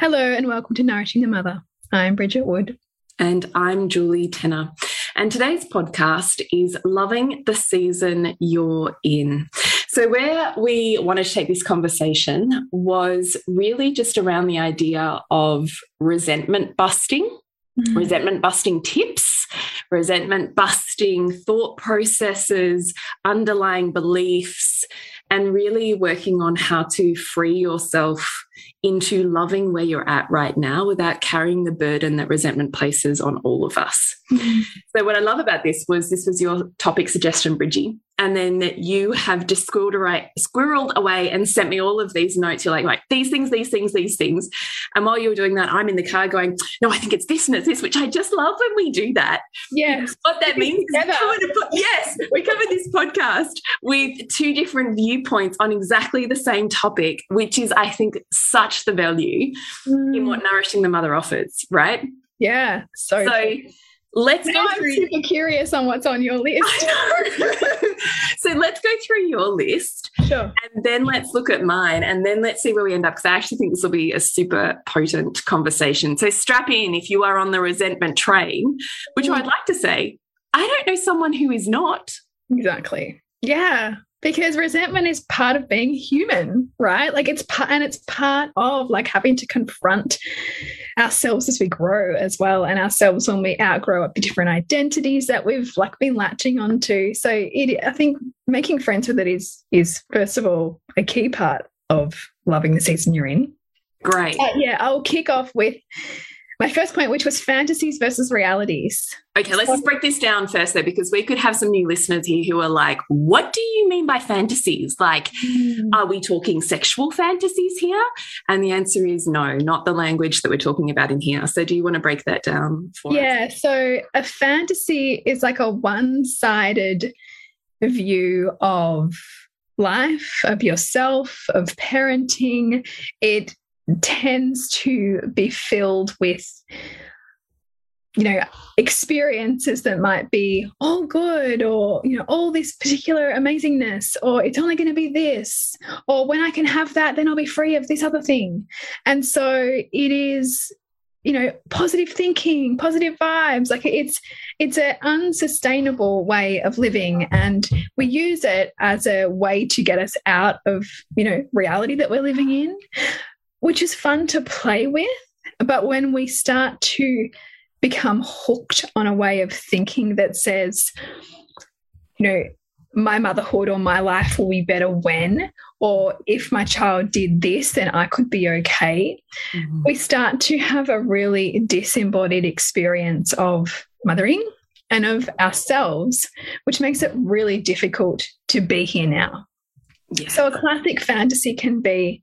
Hello, and welcome to Nourishing the Mother. I'm Bridget Wood. And I'm Julie Tenner. And today's podcast is Loving the Season You're In. So, where we wanted to take this conversation was really just around the idea of resentment busting, mm-hmm. resentment busting tips, resentment busting thought processes, underlying beliefs, and really working on how to free yourself into loving where you're at right now without carrying the burden that resentment places on all of us. So, what I love about this was this was your topic suggestion, Bridgie and then you have just squirreled away, and sent me all of these notes. You're like, like these things, these things, these things. And while you were doing that, I'm in the car going, no, I think it's this and it's this, which I just love when we do that. Yes. What that means yes, we cover this podcast with two different viewpoints on exactly the same topic, which is, I think, such the value mm. in what Nourishing the Mother offers, right? Yeah. So, so let's now go through. I'm super curious on what's on your list. so let's go through your list. Sure. And then let's look at mine and then let's see where we end up because I actually think this will be a super potent conversation. So strap in if you are on the resentment train, which mm. I'd like to say, I don't know someone who is not. Exactly. Yeah because resentment is part of being human right? Like it's part and it's part of like having to confront ourselves as we grow as well and ourselves when we outgrow up the different identities that we've like been latching onto. So it i think making friends with it is is first of all a key part of loving the season you're in. Great. Uh, yeah i'll kick off with my first point, which was fantasies versus realities. Okay, let's just break this down first, though, because we could have some new listeners here who are like, what do you mean by fantasies? Like, mm. are we talking sexual fantasies here? And the answer is no, not the language that we're talking about in here. So, do you want to break that down for yeah, us? so a fantasy is like a one sided view of life, of yourself, of parenting. It tends to be filled with you know experiences that might be all good or you know all this particular amazingness or it's only going to be this or when i can have that then i'll be free of this other thing. And so it is you know positive thinking positive vibes like it's it's an unsustainable way of living and we use it as a way to get us out of you know reality that we're living in which is fun to play with. But when we start to become hooked on a way of thinking that says, you know, my motherhood or my life will be better when, or if my child did this, then I could be okay. Mm -hmm. We start to have a really disembodied experience of mothering and of ourselves, which makes it really difficult to be here now. Yeah. So, a classic fantasy can be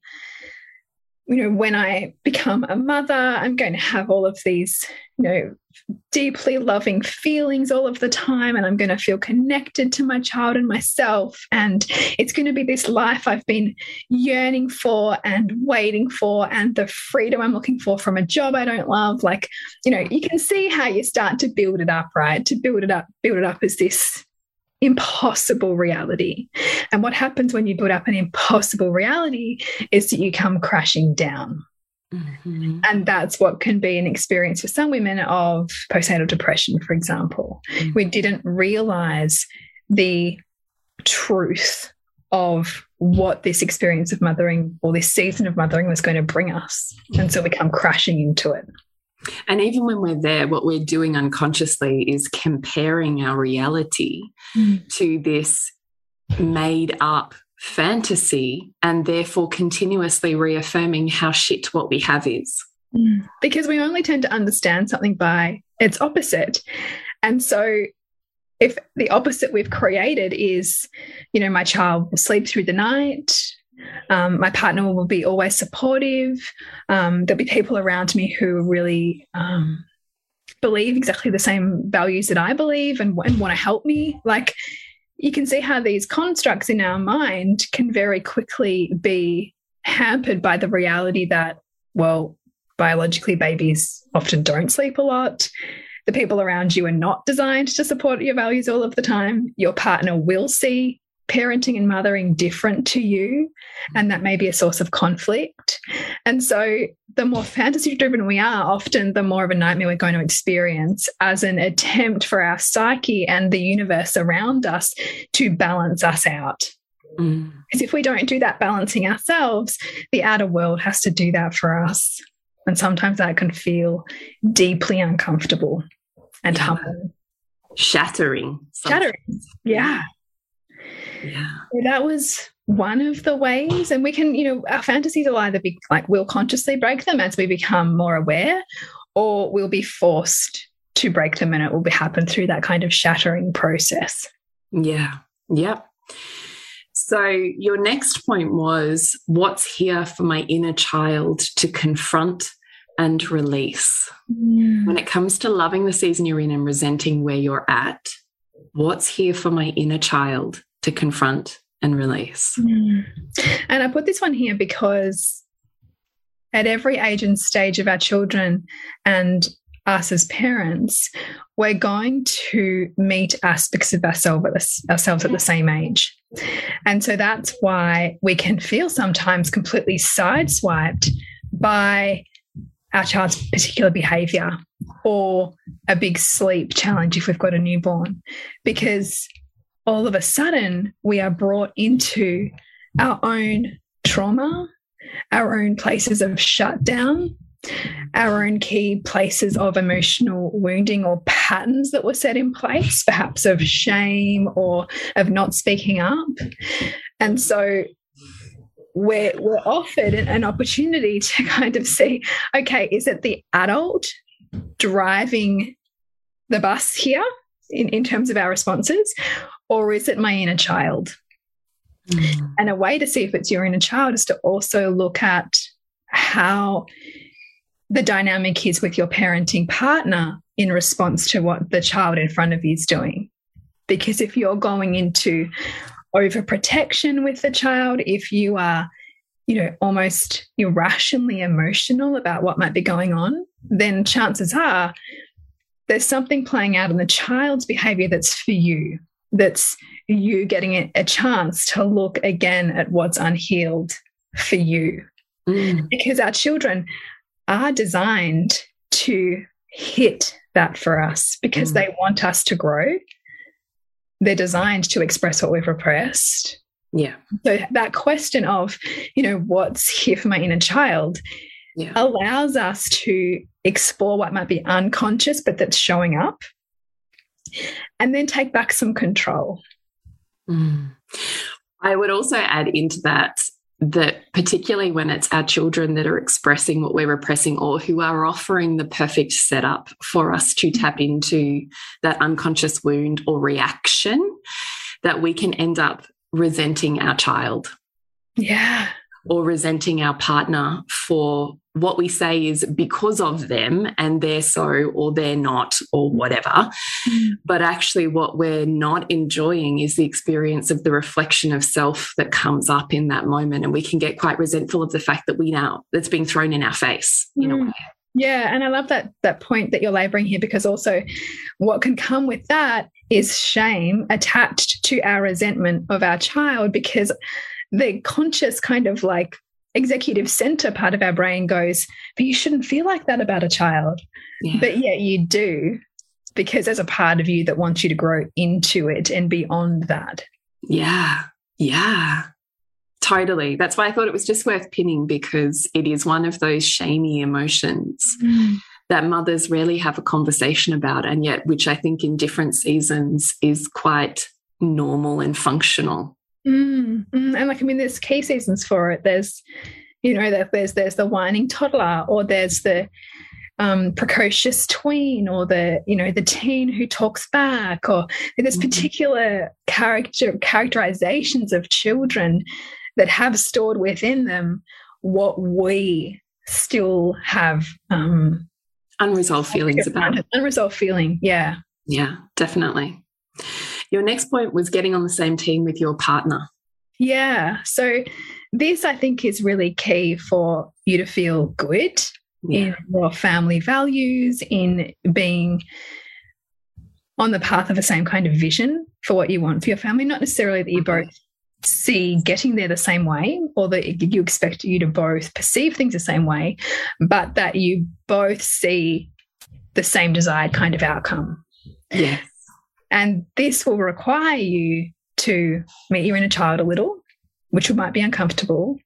you know, when I become a mother, I'm going to have all of these, you know, deeply loving feelings all of the time, and I'm going to feel connected to my child and myself. And it's going to be this life I've been yearning for and waiting for, and the freedom I'm looking for from a job I don't love. Like, you know, you can see how you start to build it up, right? To build it up, build it up as this impossible reality. And what happens when you build up an impossible reality is that you come crashing down. Mm -hmm. And that's what can be an experience for some women of postnatal depression, for example. Mm -hmm. We didn't realize the truth of what this experience of mothering or this season of mothering was going to bring us. And so we come crashing into it. And even when we're there, what we're doing unconsciously is comparing our reality mm. to this made up fantasy and therefore continuously reaffirming how shit what we have is. Mm. Because we only tend to understand something by its opposite. And so if the opposite we've created is, you know, my child will sleep through the night, um, my partner will be always supportive. Um, there'll be people around me who really um, believe exactly the same values that I believe and, and want to help me. Like, you can see how these constructs in our mind can very quickly be hampered by the reality that, well, biologically, babies often don't sleep a lot. The people around you are not designed to support your values all of the time. Your partner will see parenting and mothering different to you, and that may be a source of conflict. And so, the more fantasy driven we are, often the more of a nightmare we're going to experience as an attempt for our psyche and the universe around us to balance us out. Mm. Because if we don't do that balancing ourselves, the outer world has to do that for us. And sometimes that can feel deeply uncomfortable and yeah. humbling. Shattering. Shattering. Yeah. Yeah. So that was one of the ways. And we can, you know, our fantasies will either be like we'll consciously break them as we become more aware, or we'll be forced to break them and it will be happen through that kind of shattering process. Yeah. Yep. So, your next point was what's here for my inner child to confront and release. Mm. When it comes to loving the season you're in and resenting where you're at, what's here for my inner child to confront and release? Mm. And I put this one here because at every age and stage of our children and us as parents, we're going to meet aspects of ourselves ourselves at the same age. And so that's why we can feel sometimes completely sideswiped by our child's particular behavior or a big sleep challenge if we've got a newborn, because all of a sudden we are brought into our own trauma, our own places of shutdown, our own key places of emotional wounding or patterns that were set in place, perhaps of shame or of not speaking up. And so we're, we're offered an, an opportunity to kind of see okay, is it the adult driving the bus here in, in terms of our responses, or is it my inner child? Mm. And a way to see if it's your inner child is to also look at how the dynamic is with your parenting partner in response to what the child in front of you is doing. Because if you're going into overprotection with the child, if you are, you know, almost irrationally emotional about what might be going on, then chances are there's something playing out in the child's behavior that's for you, that's you getting a chance to look again at what's unhealed for you. Mm. Because our children are designed to hit that for us because mm. they want us to grow they're designed to express what we've repressed. Yeah. So that question of, you know, what's here for my inner child yeah. allows us to explore what might be unconscious, but that's showing up, and then take back some control. Mm. I would also add into that that particularly when it's our children that are expressing what we're repressing or who are offering the perfect setup for us to tap into that unconscious wound or reaction that we can end up resenting our child yeah or resenting our partner for what we say is because of them and they're so or they're not or whatever. Mm. But actually, what we're not enjoying is the experience of the reflection of self that comes up in that moment. And we can get quite resentful of the fact that we now that's being thrown in our face mm. in a mm. way. Yeah, and I love that that point that you're laboring here because also what can come with that is shame attached to our resentment of our child because the conscious kind of like executive center part of our brain goes, but you shouldn't feel like that about a child. Yeah. But yet you do because there's a part of you that wants you to grow into it and beyond that. Yeah. Yeah. Totally. That's why I thought it was just worth pinning because it is one of those shamey emotions mm. that mothers rarely have a conversation about, and yet, which I think in different seasons is quite normal and functional. Mm. Mm. And like, I mean, there's key seasons for it. There's, you know, there's there's the whining toddler, or there's the um, precocious tween or the you know the teen who talks back or there's mm-hmm. particular character characterizations of children that have stored within them what we still have um, unresolved feelings about unresolved feeling yeah yeah definitely your next point was getting on the same team with your partner yeah so this i think is really key for you to feel good yeah. in your family values, in being on the path of the same kind of vision for what you want for your family. Not necessarily that you mm-hmm. both see getting there the same way or that you expect you to both perceive things the same way, but that you both see the same desired kind of outcome. Yes. And this will require you to meet your inner child a little, which might be uncomfortable,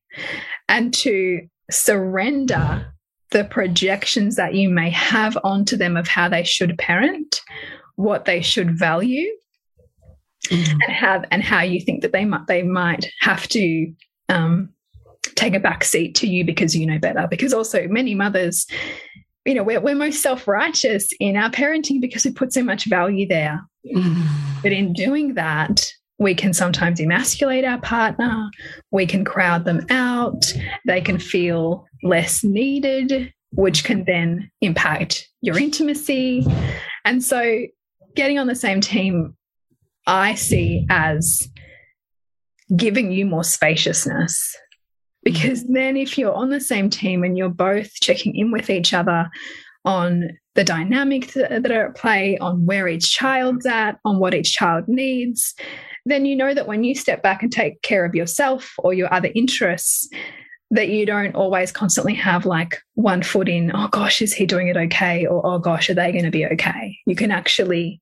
and to surrender the projections that you may have onto them of how they should parent, what they should value, mm. and how and how you think that they might they might have to um, take a back seat to you because you know better. Because also many mothers, you know, we're, we're most self righteous in our parenting because we put so much value there. Mm. But in doing that, we can sometimes emasculate our partner, we can crowd them out, they can feel less needed, which can then impact your intimacy. And so, getting on the same team, I see as giving you more spaciousness. Mm. Because then, if you're on the same team and you're both checking in with each other on the dynamic that are at play, on where each child's at, on what each child needs, then you know that when you step back and take care of yourself or your other interests, that you don't always constantly have like one foot in, oh gosh, is he doing it okay? Or oh gosh, are they going to be okay? You can actually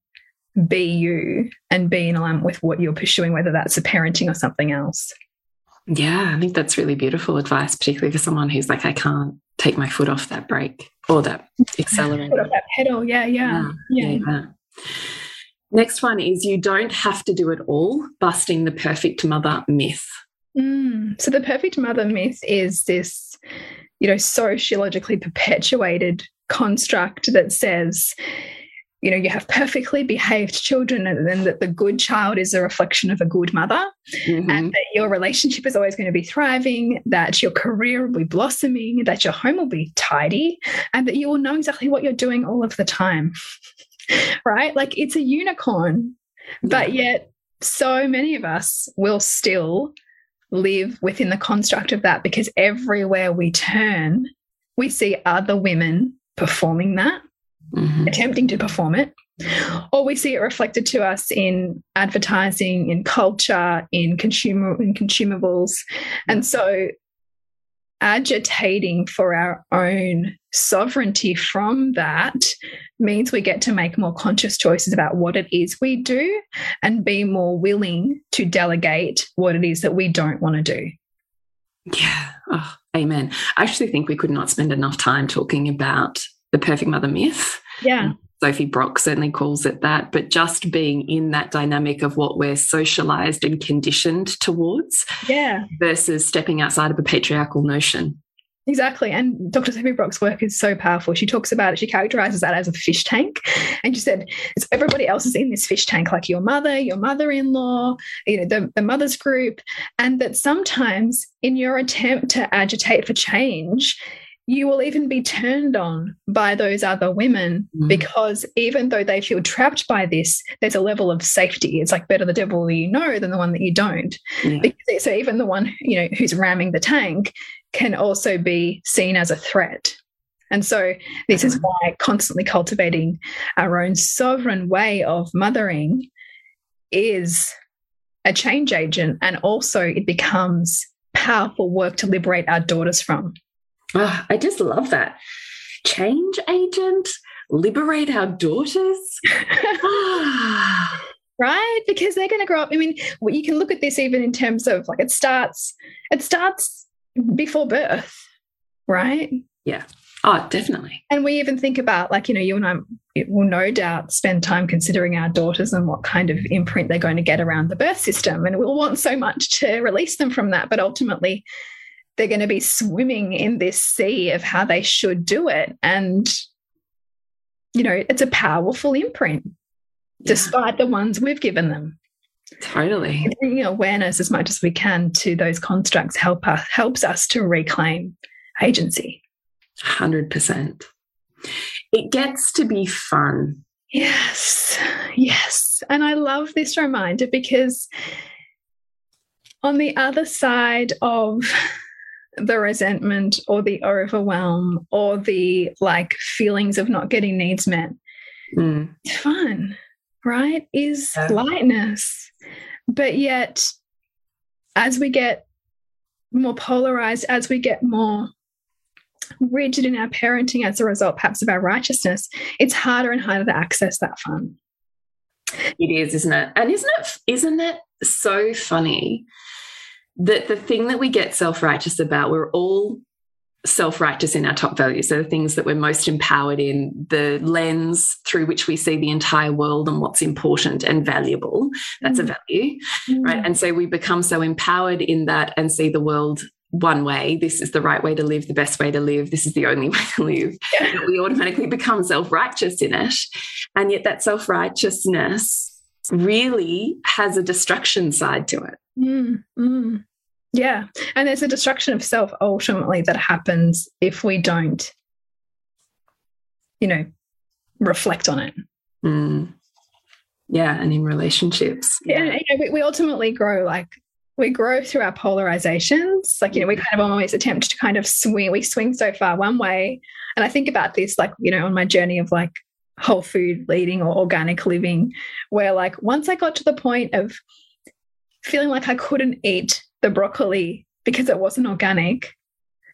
be you and be in alignment with what you're pursuing, whether that's a parenting or something else. Yeah, I think that's really beautiful advice, particularly for someone who's like, I can't take my foot off that brake or that accelerator. that pedal. Yeah, yeah. Yeah. yeah. yeah. Next one is you don't have to do it all, busting the perfect mother myth. Mm. So the perfect mother myth is this, you know, sociologically perpetuated construct that says, you know, you have perfectly behaved children, and then that the good child is a reflection of a good mother, mm -hmm. and that your relationship is always going to be thriving, that your career will be blossoming, that your home will be tidy, and that you will know exactly what you're doing all of the time. right? Like it's a unicorn. But yet, so many of us will still live within the construct of that because everywhere we turn, we see other women performing that, mm -hmm. attempting to perform it. Or we see it reflected to us in advertising, in culture, in consumer in consumables. And so agitating for our own sovereignty from that means we get to make more conscious choices about what it is we do and be more willing to delegate what it is that we don't want to do. Yeah. Oh, amen. I actually think we could not spend enough time talking about the perfect mother myth. Yeah. Sophie Brock certainly calls it that, but just being in that dynamic of what we're socialized and conditioned towards yeah. versus stepping outside of a patriarchal notion. Exactly. And Dr. Sophie Brock's work is so powerful. She talks about it, she characterizes that as a fish tank. And she said, it's everybody else is in this fish tank, like your mother, your mother in law, you know, the, the mother's group. And that sometimes in your attempt to agitate for change, you will even be turned on by those other women mm. because even though they feel trapped by this, there's a level of safety. It's like better the devil you know than the one that you don't. Yeah. Because, so even the one you know who's ramming the tank can also be seen as a threat. And so, this is why constantly cultivating our own sovereign way of mothering is a change agent. And also, it becomes powerful work to liberate our daughters from. Oh, I just love that. Change agent, liberate our daughters. right? Because they're going to grow up. I mean you can look at this even in terms of like it starts it starts before birth right? Yeah. Oh definitely. And we even think about like you know you and i will no doubt spend time considering our daughters and what kind of imprint they're going to get around the birth system. And we'll want so much to release them from that but ultimately they're going to be swimming in this sea of how they should do it and you know it's a powerful imprint despite the ones we've given them. Totally. Bringing awareness as much as we can to those constructs help us, helps us to reclaim agency. 100%. It gets to be fun. Yes, yes. And I love this reminder because on the other side of the resentment or the overwhelm or the like feelings of not getting needs met, mm. it's fun right, is yeah. lightness. But yet, as we get more polarized, as we get more rigid in our parenting as a result, perhaps, of our righteousness, it's harder and harder to access that fun. It is, isn't it? And isn't it isn't it so funny that the thing that we get self-righteous about, we're all self righteous in our top values. So the things that we're most empowered in, the lens through which we see the entire world and what's important and valuable. That's mm. a value, mm. right? And so we become so empowered in that and see the world one way. This is the right way to live, the best way to live. This is the only way to live. Yeah. We automatically become self righteous in it. And yet that self righteousness really has a destruction side to it. Mm. Mm. Yeah. And there's a destruction of self ultimately that happens if we don't, you know, reflect on it. Mm. Yeah. And in relationships. Yeah. And, you know, we, we ultimately grow like, we grow through our polarizations. Like, you know, we kind of always attempt to kind of swing, we swing so far one way. And I think about this, like, you know, on my journey of like whole food eating or organic living, where like once I got to the point of feeling like I couldn't eat the broccoli because it wasn't organic.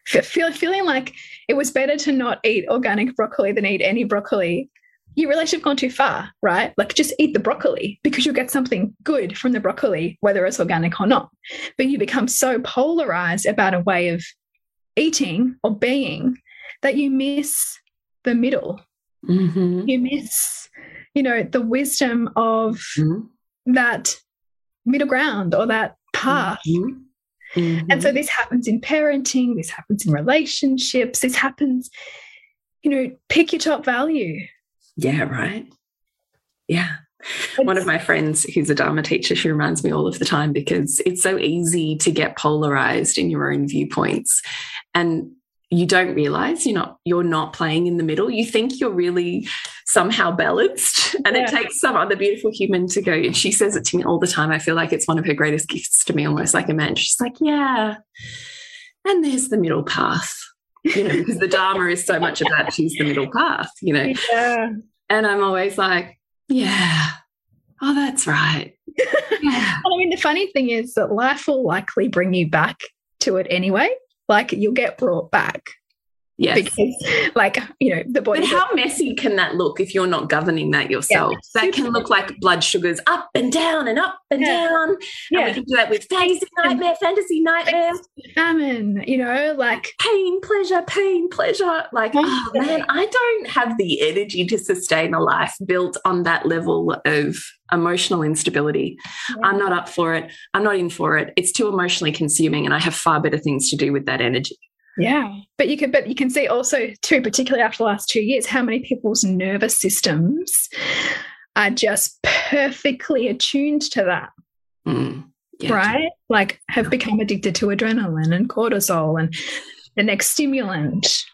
Feel, feeling like it was better to not eat organic broccoli than eat any broccoli. You realize you've gone too far, right? Like just eat the broccoli because you'll get something good from the broccoli, whether it's organic or not. But you become so polarized about a way of eating or being that you miss the middle. Mm -hmm. You miss, you know, the wisdom of mm -hmm. that middle ground or that path. Mm -hmm. Mm -hmm. And so this happens in parenting, this happens in relationships, this happens, you know, pick your top value. Yeah, right. Yeah. It's, One of my friends who's a Dharma teacher, she reminds me all of the time because it's so easy to get polarized in your own viewpoints. And you don't realize you're not you're not playing in the middle. You think you're really somehow balanced and yeah. it takes some other beautiful human to go and she says it to me all the time. I feel like it's one of her greatest gifts to me almost like a man. She's like yeah. And there's the middle path you know because the dharma is so much about choose the middle path you know. Yeah. and i'm always like yeah. Oh that's right. Yeah. i mean the funny thing is that life will likely bring you back to it anyway like you'll get brought back. Yes. Because, like, you know, the body. But how messy can that look if you're not governing that yourself? Yeah, that can look like blood sugars up and down and up and yeah. down. Yeah. And we can do that with fantasy nightmare, fantasy nightmare. Famine, you know, like pain, pleasure, pain, pleasure. Like, oh man, I don't have the energy to sustain a life built on that level of emotional instability. Yeah. I'm not up for it. I'm not in for it. It's too emotionally consuming and I have far better things to do with that energy. Yeah. But you can but you can see also too, particularly after the last two years, how many people's nervous systems are just perfectly attuned to that. Mm, yeah. Right? Like have become addicted to adrenaline and cortisol and the next stimulant.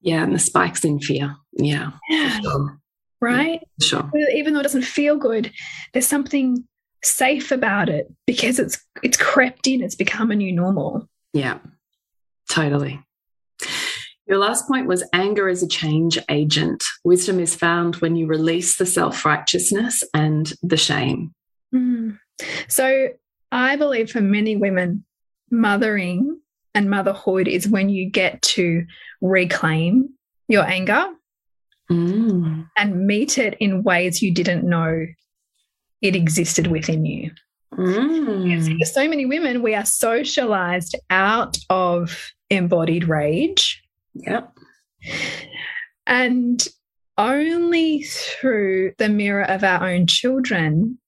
Yeah, and the spikes in fear. Yeah. Yeah. Sure. Right? Yeah, sure. Even though it doesn't feel good, there's something safe about it because it's it's crept in, it's become a new normal. Yeah. Totally. Your last point was anger is a change agent. Wisdom is found when you release the self righteousness and the shame. Mm. So I believe for many women, mothering and motherhood is when you get to reclaim your anger mm. and meet it in ways you didn't know it existed within you. Mm. For so many women, we are socialized out of embodied rage. Yep. And only through the mirror of our own children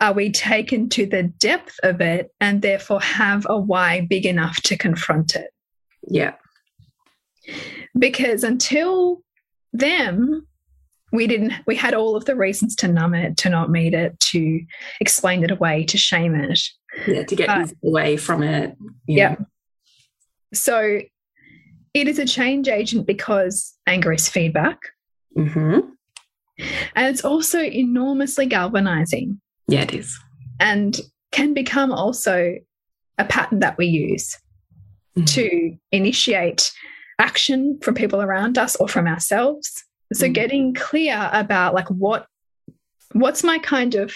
are we taken to the depth of it and therefore have a why big enough to confront it. Yeah. Because until them, we didn't we had all of the reasons to numb it to not meet it to explain it away to shame it yeah to get uh, away from it yeah know. So it is a change agent because anger is feedback mm -hmm. and it's also enormously galvanizing yeah it is and can become also a pattern that we use mm -hmm. to initiate action from people around us or from ourselves so mm. getting clear about like what what's my kind of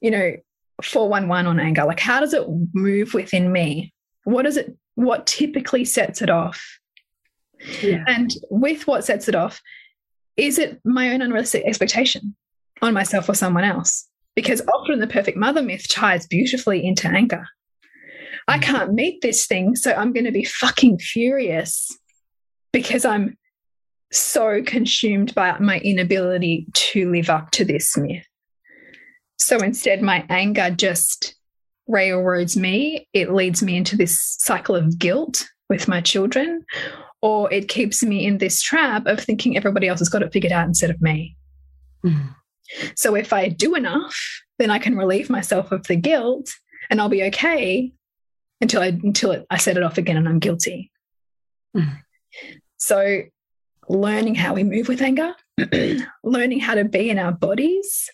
you know 411 on anger like how does it move within me What does it what typically sets it off yeah. and with what sets it off is it my own unrealistic expectation on myself or someone else because often the perfect mother myth ties beautifully into anger I mm. can't meet this thing, so I'm going to be fucking furious because I'm so consumed by my inability to live up to this myth. So instead, my anger just railroads me. It leads me into this cycle of guilt with my children, or it keeps me in this trap of thinking everybody else has got it figured out instead of me. Mm. So if I do enough, then I can relieve myself of the guilt and I'll be okay until I until it, I set it off again and I'm guilty. Mm. So learning how we move with anger, learning how to be in our bodies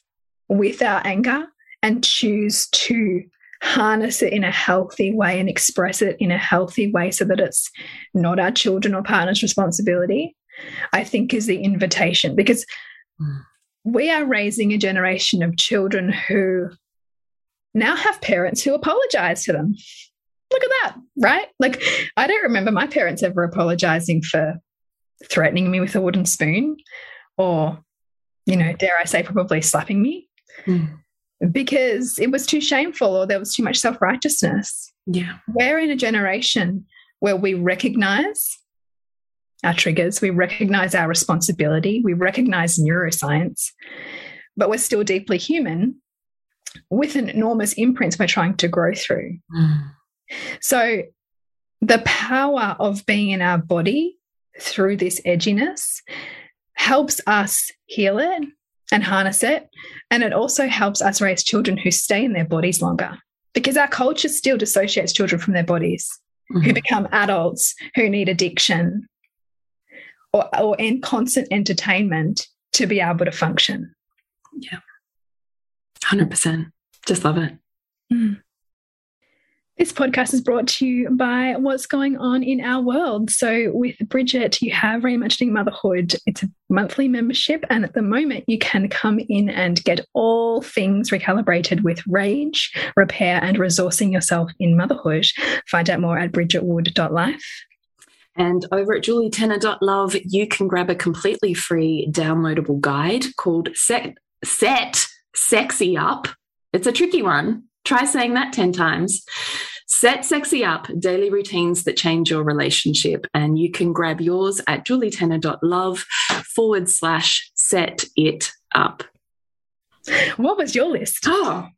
with our anger and choose to harness it in a healthy way and express it in a healthy way so that it's not our children or partner's responsibility, I think is the invitation because mm. we are raising a generation of children who now have parents who apologize to them. Look at that, right? Like, I don't remember my parents ever apologizing for threatening me with a wooden spoon or, you know, dare I say, probably slapping me mm. Because it was too shameful or there was too much self righteousness. Yeah. We're in a generation where we recognize our triggers, we recognize our responsibility, we recognize neuroscience, but we're still deeply human with an enormous imprint we're trying to grow through. Mm. So, the power of being in our body through this edginess helps us heal it and harness it. And it also helps us raise children who stay in their bodies longer because our culture still dissociates children from their bodies mm -hmm. who mm-hmm. become adults who need addiction or, or in constant entertainment to be able to function. Yeah. 100%. Just love it. Mm. This podcast is brought to you by what's going on in our world. So, with Bridget, you have Reimagining Motherhood. It's a monthly membership, and at the moment, you can come in and get all things recalibrated with rage, repair, and resourcing yourself in motherhood. Find out more at bridgetwood.life. And over at julietenner.love, you can grab a completely free downloadable guide called Set, Set Sexy Up. It's a tricky one Try saying that 10 times. Set Sexy Up daily routines that change your relationship. And you can grab yours at julietenner.love forward slash set it up. What was your list? Oh,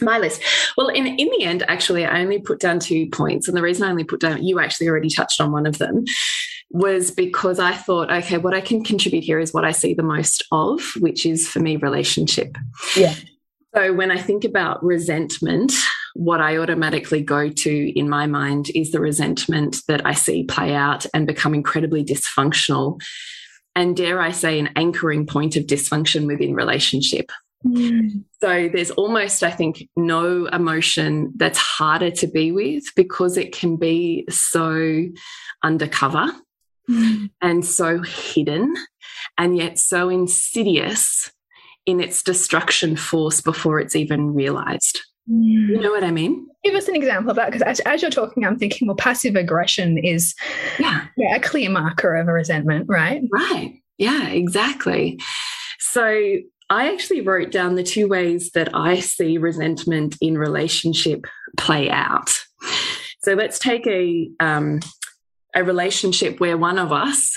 my list. Well, in, in the end, actually, I only put down two points. And the reason I only put down, you actually already touched on one of them, was because I thought, okay, what I can contribute here is what I see the most of, which is for me, relationship. Yeah. So when I think about resentment, what I automatically go to in my mind is the resentment that I see play out and become incredibly dysfunctional. And dare I say, an anchoring point of dysfunction within relationship. Mm. So there's almost, I think, no emotion that's harder to be with because it can be so undercover Mm. and so hidden and yet so insidious in its destruction force before it's even realized. You Mm. know what I mean? Give us an example of that because as, as you're talking, I'm thinking, well, passive aggression is Yeah. yeah, a clear marker of a resentment, right? Right. Yeah, exactly. So I actually wrote down the two ways that I see resentment in relationship play out. So let's take a um, a relationship where one of us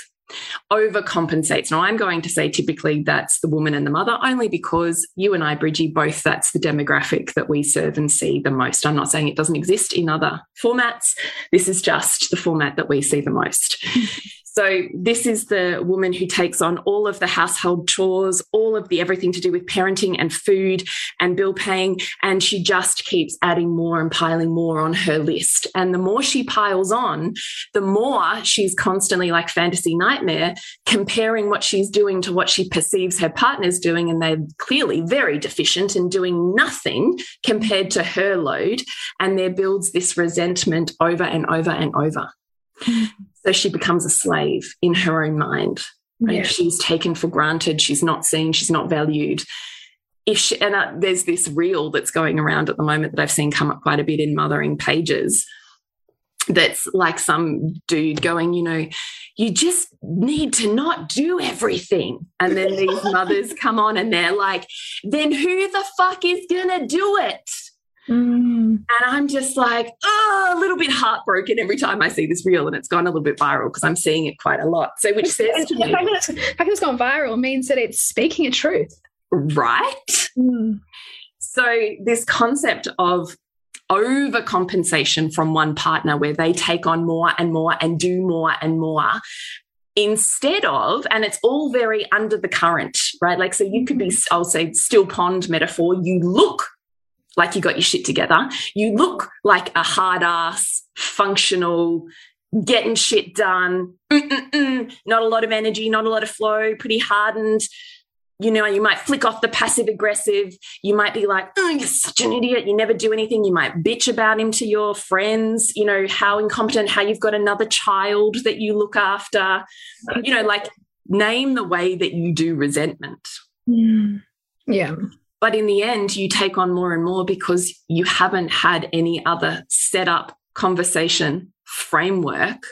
overcompensates. Now, I'm going to say typically that's the woman and the mother, only because you and I, Bridgie, both that's the demographic that we serve and see the most. I'm not saying it doesn't exist in other formats. This is just the format that we see the most. So, this is the woman who takes on all of the household chores, all of the everything to do with parenting and food and bill paying. And she just keeps adding more and piling more on her list. And the more she piles on, the more she's constantly like fantasy nightmare comparing what she's doing to what she perceives her partner's doing. And they're clearly very deficient and doing nothing compared to her load. And there builds this resentment over and over and over. So she becomes a slave in her own mind. Right? Yeah. She's taken for granted. She's not seen. She's not valued. If she, and uh, there's this reel that's going around at the moment that I've seen come up quite a bit in mothering pages. That's like some dude going, you know, you just need to not do everything. And then these mothers come on and they're like, then who the fuck is gonna do it? Mm. And I'm just like, oh, a little bit heartbroken every time I see this reel, and it's gone a little bit viral because I'm seeing it quite a lot. So, which says to me, the fact that it's gone viral means that it's speaking a truth. right? So, this concept of overcompensation from one partner where they take on more and more and do more and more instead of and it's all very under the current right like so you could be i'll say still pond metaphor you look like you got your shit together you look like a hard ass functional getting shit done Mm-mm-mm. not a lot of energy not a lot of flow pretty hardened you know, you might flick off the passive aggressive. You might be like, oh, you're such an idiot. You never do anything. You might bitch about him to your friends, you know, how incompetent, how you've got another child that you look after. You know, like name the way that you do resentment. Mm. Yeah. But in the end, you take on more and more because you haven't had any other set up conversation framework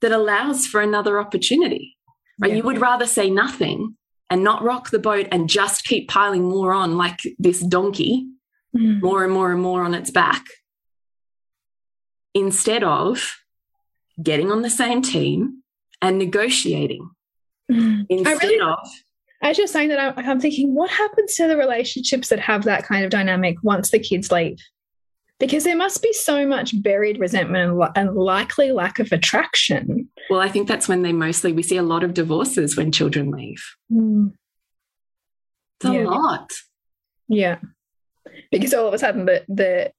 that allows for another opportunity. Right? Yeah. You would rather say nothing and not rock the boat and just keep piling more on like this donkey, Mm. more and more and more on its back, instead of getting on the same team and negotiating. Mm. Instead really, of, as you're saying that, I'm thinking, what happens to the relationships that have that kind of dynamic once the kids leave? Because there must be so much buried resentment and, and likely lack of attraction. well, I think that's when they mostly, we see a lot of divorces when children leave. Mm. It's a Yeah. lot. Yeah, because all of a sudden the the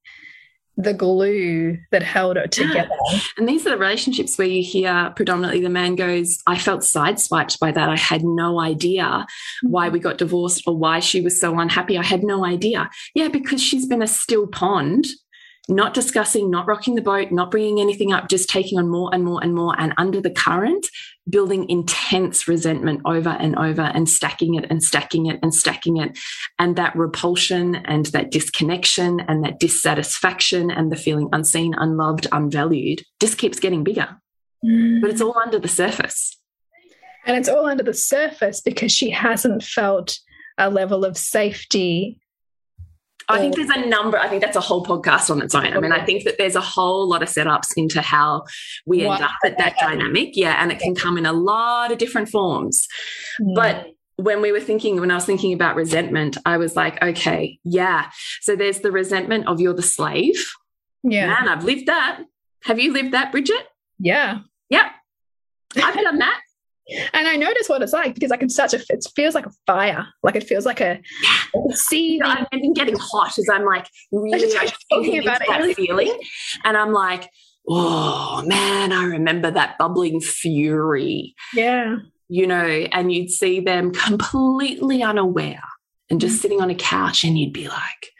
the glue that held it Yeah. together. And these are the relationships where you hear predominantly the man goes, I felt sideswiped by that. I had no idea mm-hmm. why we got divorced or why she was so unhappy. I had no idea. Yeah, because she's been a still pond, not discussing, not rocking the boat, not bringing anything up, just taking on more and more and more. And under the current, building intense resentment over and over and stacking it and stacking it and stacking it. And that repulsion and that disconnection and that dissatisfaction and the feeling unseen, unloved, unvalued just keeps getting bigger. Mm. But it's all under the surface. And it's all under the surface because she hasn't felt a level of safety. I think oh. there's a number, I think that's a whole podcast on its own. I mean, I think that there's a whole lot of setups into how we end What- up at that dynamic. Yeah. And it can come in a lot of different forms. Hmm. But when we were thinking, when I was thinking about resentment, I was like, okay, yeah. So there's the resentment of you're the slave. yeah, Man, I've lived that. Have you lived that, Bridget? yeah. Yep. I've done that. And I notice what it's like because I can start to. It feels like a fire. Like it feels like a see. I've been getting hot as I'm like really talking thinking about about it. that feeling. And I'm like, oh man, I remember that bubbling fury, Yeah. you know, and you'd see them completely unaware and just sitting on a couch, and you'd be like,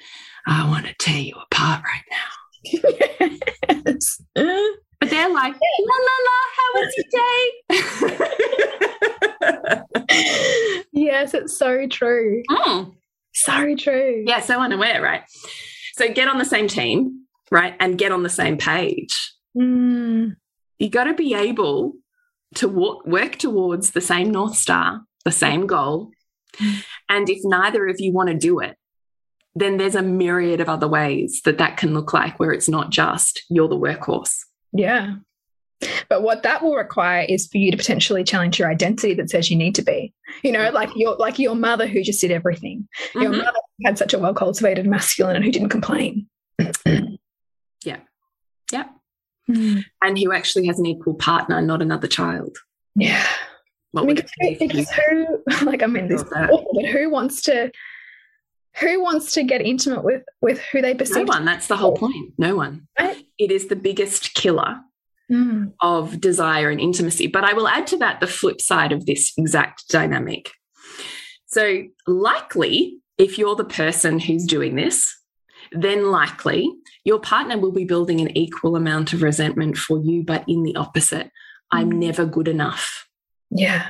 I want to tear you apart right now. yes. But they're like, la la la, how was your day? yes, it's so true. Mm. So true. Yeah, so unaware, right? So get on the same team, right? And get on the same page. Mm. You got to be able to walk, work towards the same North Star, the same goal. And if neither of you want to do it, then there's a myriad of other ways that that can look like where it's not just you're the workhorse. Yeah. But what that will require is for you to potentially challenge your identity that says you need to be. You know, like your like your mother who just did everything. Your Mhm. mother had such a well cultivated masculine and who didn't complain. Yeah. Yeah. Mm. And who actually has an equal partner, not another child. Yeah. What I mean, because who, like I mean this is awful, but who wants to who wants to get intimate with with who they perceive? no one. That's the whole point. No one. Right? It is the biggest killer Mm. of desire and intimacy. But I will add to that the flip side of this exact dynamic. So, likely, if you're the person who's doing this, then likely your partner will be building an equal amount of resentment for you, but in the opposite. I'm Mm. never good enough. Yeah.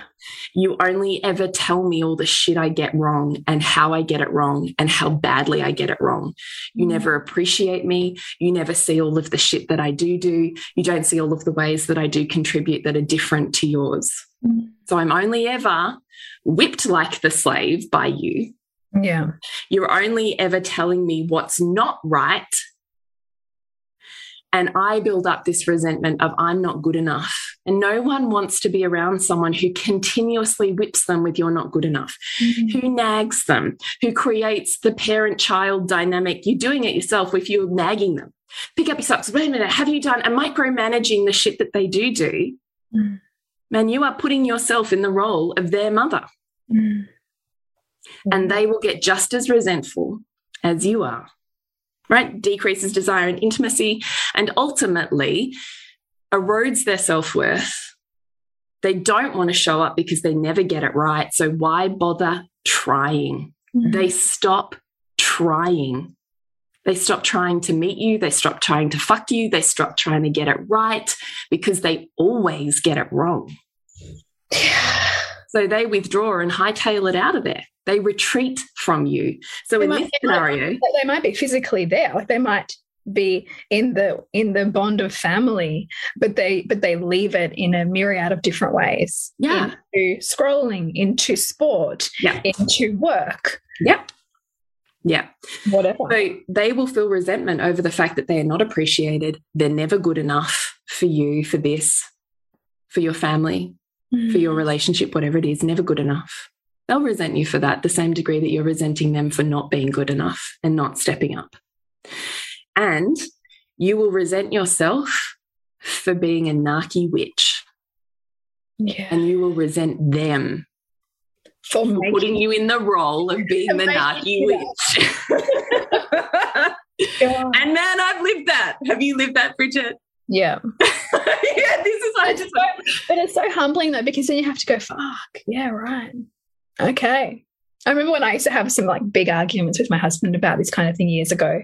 You only ever tell me all the shit I get wrong and how I get it wrong and how badly I get it wrong. You Mm. never appreciate me. You never see all of the shit that I do do. You don't see all of the ways that I do contribute that are different to yours. Mm. So I'm only ever whipped like the slave by you. Yeah. You're only ever telling me what's not right. And I build up this resentment of I'm not good enough. And no one wants to be around someone who continuously whips them with you're not good enough, who nags them, who creates the parent child dynamic. You're doing it yourself if you're nagging them. Pick up your socks. Wait a minute. Have you done and micromanaging the shit that they do do? Mm. Man, you are putting yourself in the role of their mother Mm. and they will get just as resentful as you are. Right? Decreases desire and intimacy, and ultimately erodes their self worth. They don't want to show up because they never get it right. So, why bother trying? Mm. They stop trying. They stop trying to meet you. They stop trying to fuck you. They stop trying to get it right because they always get it wrong. So they withdraw and hightail it out of there. They retreat from you. So They in might- this they might- scenario, they might be physically there like they might be in the in the bond of family but they but they leave it in a myriad of different ways Yeah. into scrolling into sport Yeah. into work Yep. Yeah. whatever So they will feel resentment over the fact that they are not appreciated. They're never good enough for you, for this, for your family, for your relationship, whatever it is, never good enough. They'll resent you for that, the same degree that you're resenting them for not being good enough and not stepping up. And you will resent yourself for being a narky witch, yeah and you will resent them for for putting you in the role of being the narky witch. and man, I've lived that. Have you lived that, Bridget? Yeah. Yeah, this is I just so- but it's so humbling though because then you have to go fuck yeah right. Okay. I remember when i used to have some like big arguments with my husband about this kind of thing years ago.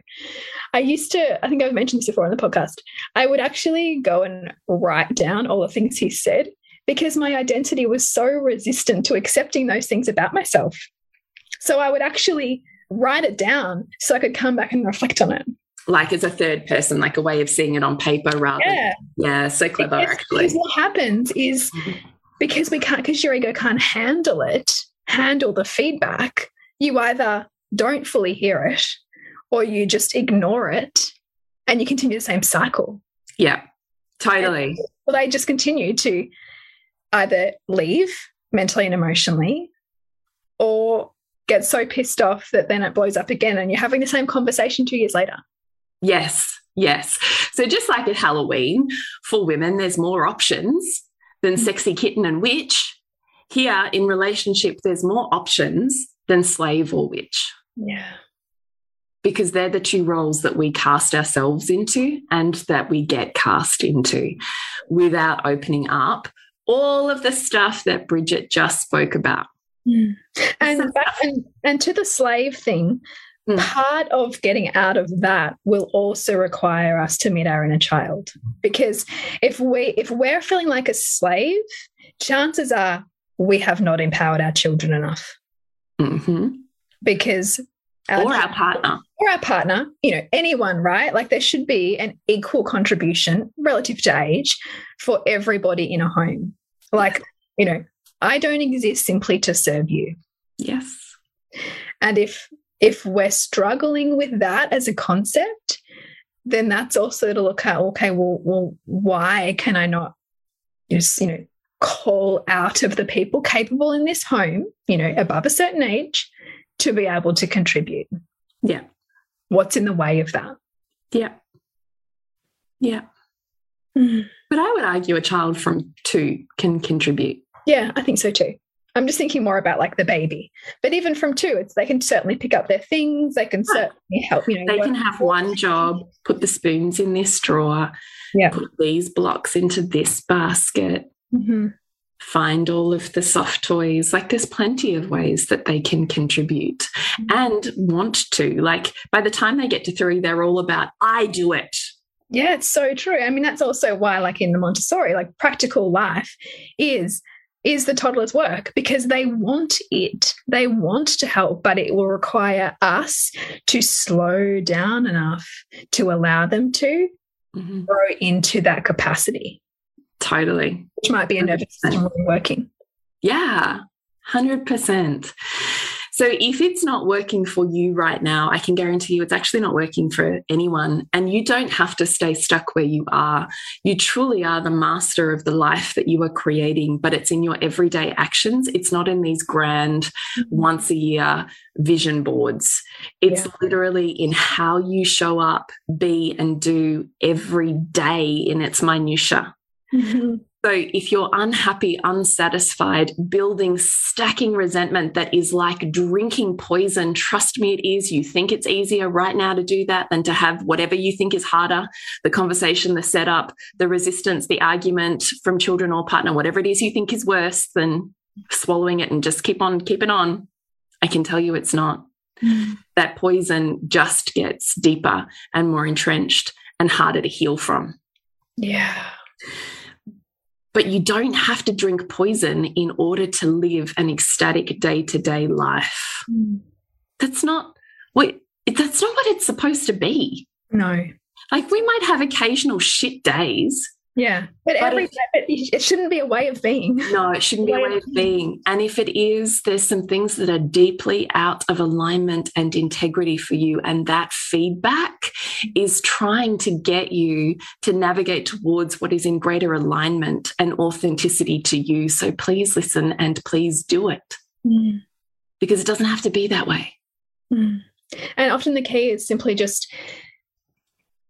I used to i think i've mentioned this before on the podcast i would actually go and write down all the things he said because my identity was so resistant to accepting those things about myself. So i would actually write it down so i could come back and reflect on it like as a third person, like a way of seeing it on paper rather. yeah Yeah, so clever Because- actually. because what happens is because we can't, because your ego can't handle it, handle the feedback, you either don't fully hear it or you just ignore it and you continue the same cycle. Yeah, totally. Well, they just continue to either leave mentally and emotionally or get so pissed off that then it blows up again and you're having the same conversation two years later. Yes, yes. So just like at Halloween, for women, there's more options than sexy kitten and witch. Here in relationship, there's more options than slave or witch. Yeah. because they're the two roles that we cast ourselves into and that we get cast into without opening up all of the stuff that Bridget just spoke about. Mm. And, and and to the slave thing, mm. part of getting out of that will also require us to meet our inner child. Because if we if we're feeling like a slave, chances are we have not empowered our children enough. Mm -hmm. Because our or our partner. Or our partner, you know, anyone, right? Like there should be an equal contribution relative to age for everybody in a home. Like, you know, I don't exist simply to serve you. Yes. And if if we're struggling with that as a concept, then that's also to look at okay, well, well, why can I not just, you know, call out of the people capable in this home, you know, above a certain age to be able to contribute? Yeah. What's in the way of that? Yeah. Yeah. Mm. But I would argue a child from two can contribute. Yeah, I think so too. I'm just thinking more about like the baby. But even from two, it's they can certainly pick up their things. They can certainly help. You know, they can have one job, put the spoons in this drawer, yeah. put these blocks into this basket, mm -hmm. find all of the soft toys. Like there's plenty of ways that they can contribute mm -hmm. and want to. Like by the time they get to three, they're all about I do it. Yeah, it's so true. I mean, that's also why, like in the Montessori, like practical life is is the toddler's work because they want it. They want to help, but it will require us to slow down enough to allow them to mm -hmm. grow into that capacity. Totally. Which might be a nervous system working. Yeah, 100%. So if it's not working for you right now, I can guarantee you it's actually not working for anyone. And you don't have to stay stuck where you are. You truly are the master of the life that you are creating, but it's in your everyday actions. It's not in these grand mm-hmm. once a year vision boards. It's yeah. literally in how you show up, be, and do every day in its minutia. Mm -hmm. So if you're unhappy, unsatisfied, building, stacking resentment that is like drinking poison, trust me, it is. You think it's easier right now to do that than to have whatever you think is harder the conversation, the setup, the resistance, the argument from children or partner, whatever it is you think is worse than swallowing it and just keep on keeping on. I can tell you it's not. Mm. That poison just gets deeper and more entrenched and harder to heal from. Yeah. But you don't have to drink poison in order to live an ecstatic day to day life. Mm. That's not what that's not what it's supposed to be. No. Like we might have occasional shit days, yeah, but, but every it, it shouldn't be a way of being. No, it shouldn't be a way of being. And if it is, there's some things that are deeply out of alignment and integrity for you. And that feedback is trying to get you to navigate towards what is in greater alignment and authenticity to you. So please listen and please do it mm. because it doesn't have to be that way. Mm. And often the key is simply just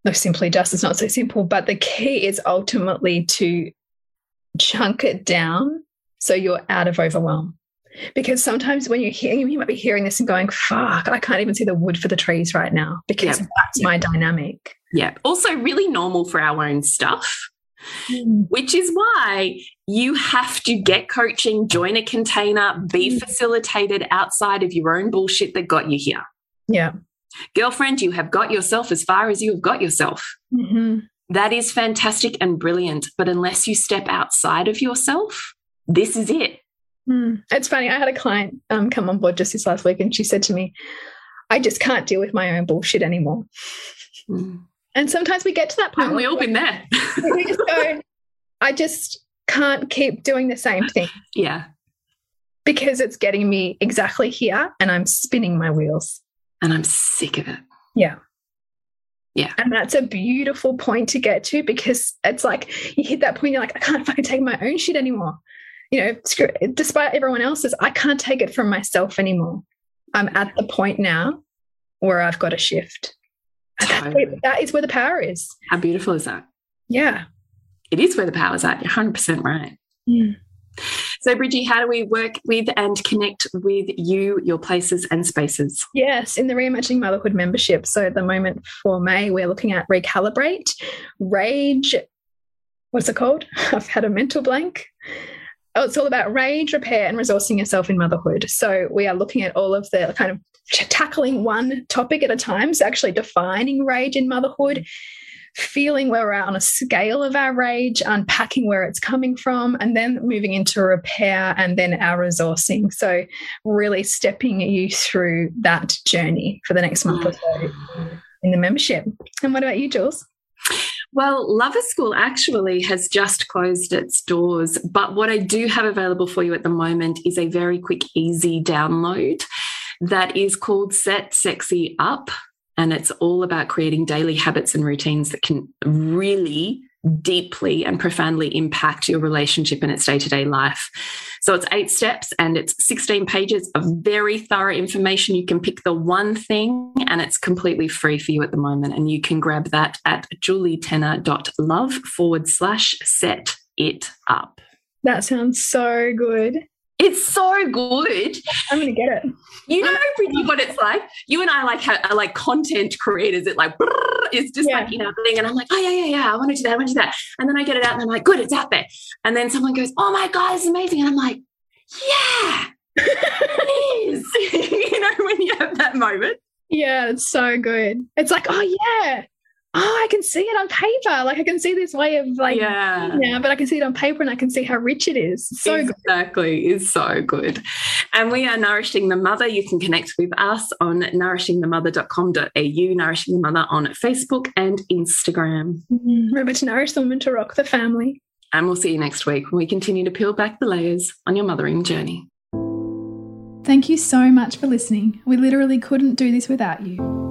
no, simply just it's not so simple, but the key is ultimately to chunk it down so you're out of overwhelm. Because sometimes when you're hearing, you might be hearing this and going, fuck, I can't even see the wood for the trees right now because yep. that's my dynamic. Yeah. Also, really normal for our own stuff, mm. which is why you have to get coaching, join a container, be mm. facilitated outside of your own bullshit that got you here. Yeah. Girlfriend, you have got yourself as far as you have got yourself. Mm -hmm. that is fantastic and brilliant. But unless you step outside of yourself, this is it. Mm. It's funny. I had a client um, come on board just this last week, and she said to me, I just can't deal with my own bullshit anymore. Mm. And sometimes we get to that point. Haven't we all been there? we just go, I just can't keep doing the same thing. Yeah. Because it's getting me exactly here and I'm spinning my wheels and I'm sick of it. Yeah. Yeah. And that's a beautiful point to get to because it's like you hit that point, you're like, I can't fucking take my own shit anymore. You know, screw, despite everyone else's, I can't take it from myself anymore. I'm at the point now where I've got to shift. Totally. That is where the power is. How beautiful is that? Yeah. It is where the power is at. You're 100% right. Mm. So, Bridgie, how do we work with and connect with you, your places and spaces? Yes, in the Reimagining Motherhood membership. So, at the moment for May, we're looking at Recalibrate, Rage. What's it called? I've had a mental blank. oh, it's all about rage, repair, and resourcing yourself in motherhood. So we are looking at all of the kind of tackling one topic at a time. So actually defining rage in motherhood, feeling where we're at on a scale of our rage, unpacking where it's coming from, and then moving into repair and then our resourcing. So, really stepping you through that journey for the next month or so in the membership. And what about you, Jules? Well, Lover School actually has just closed its doors, but what I do have available for you at the moment is a very quick, easy download that is called Set Sexy Up. And it's all about creating daily habits and routines that can really deeply and profoundly impact your relationship in its day to day life. So it's eight steps and it's 16 pages of very thorough information. You can pick the one thing and it's completely free for you at the moment. And you can grab that at julietenner.love forward slash set it up. That sounds so good. It's so good. I'm gonna get it. You know, Brittany, what it's like. You and I like are like content creators. It like it's just yeah. like you know thing, and I'm like, oh yeah, yeah, yeah. I want to do that. I want to do that. And then I get it out, and I'm like, good, it's out there. And then someone goes, oh my god, it's amazing, and I'm like, yeah, it is. you know, when you have that moment. Yeah, it's so good. It's like, oh yeah, oh, I can see it on paper. Like I can see this way of like, yeah, yeah, but I can see it on paper and I can see how rich it is. So exactly, good. is so good. And we are nourishing the mother. You can connect with us on nourishingthemother.com.au, nourishing the mother on Facebook and Instagram. Mm-hmm. Remember to nourish the woman to rock the family. And we'll see you next week when we continue to peel back the layers on your mothering journey. Thank you so much for listening. We literally couldn't do this without you.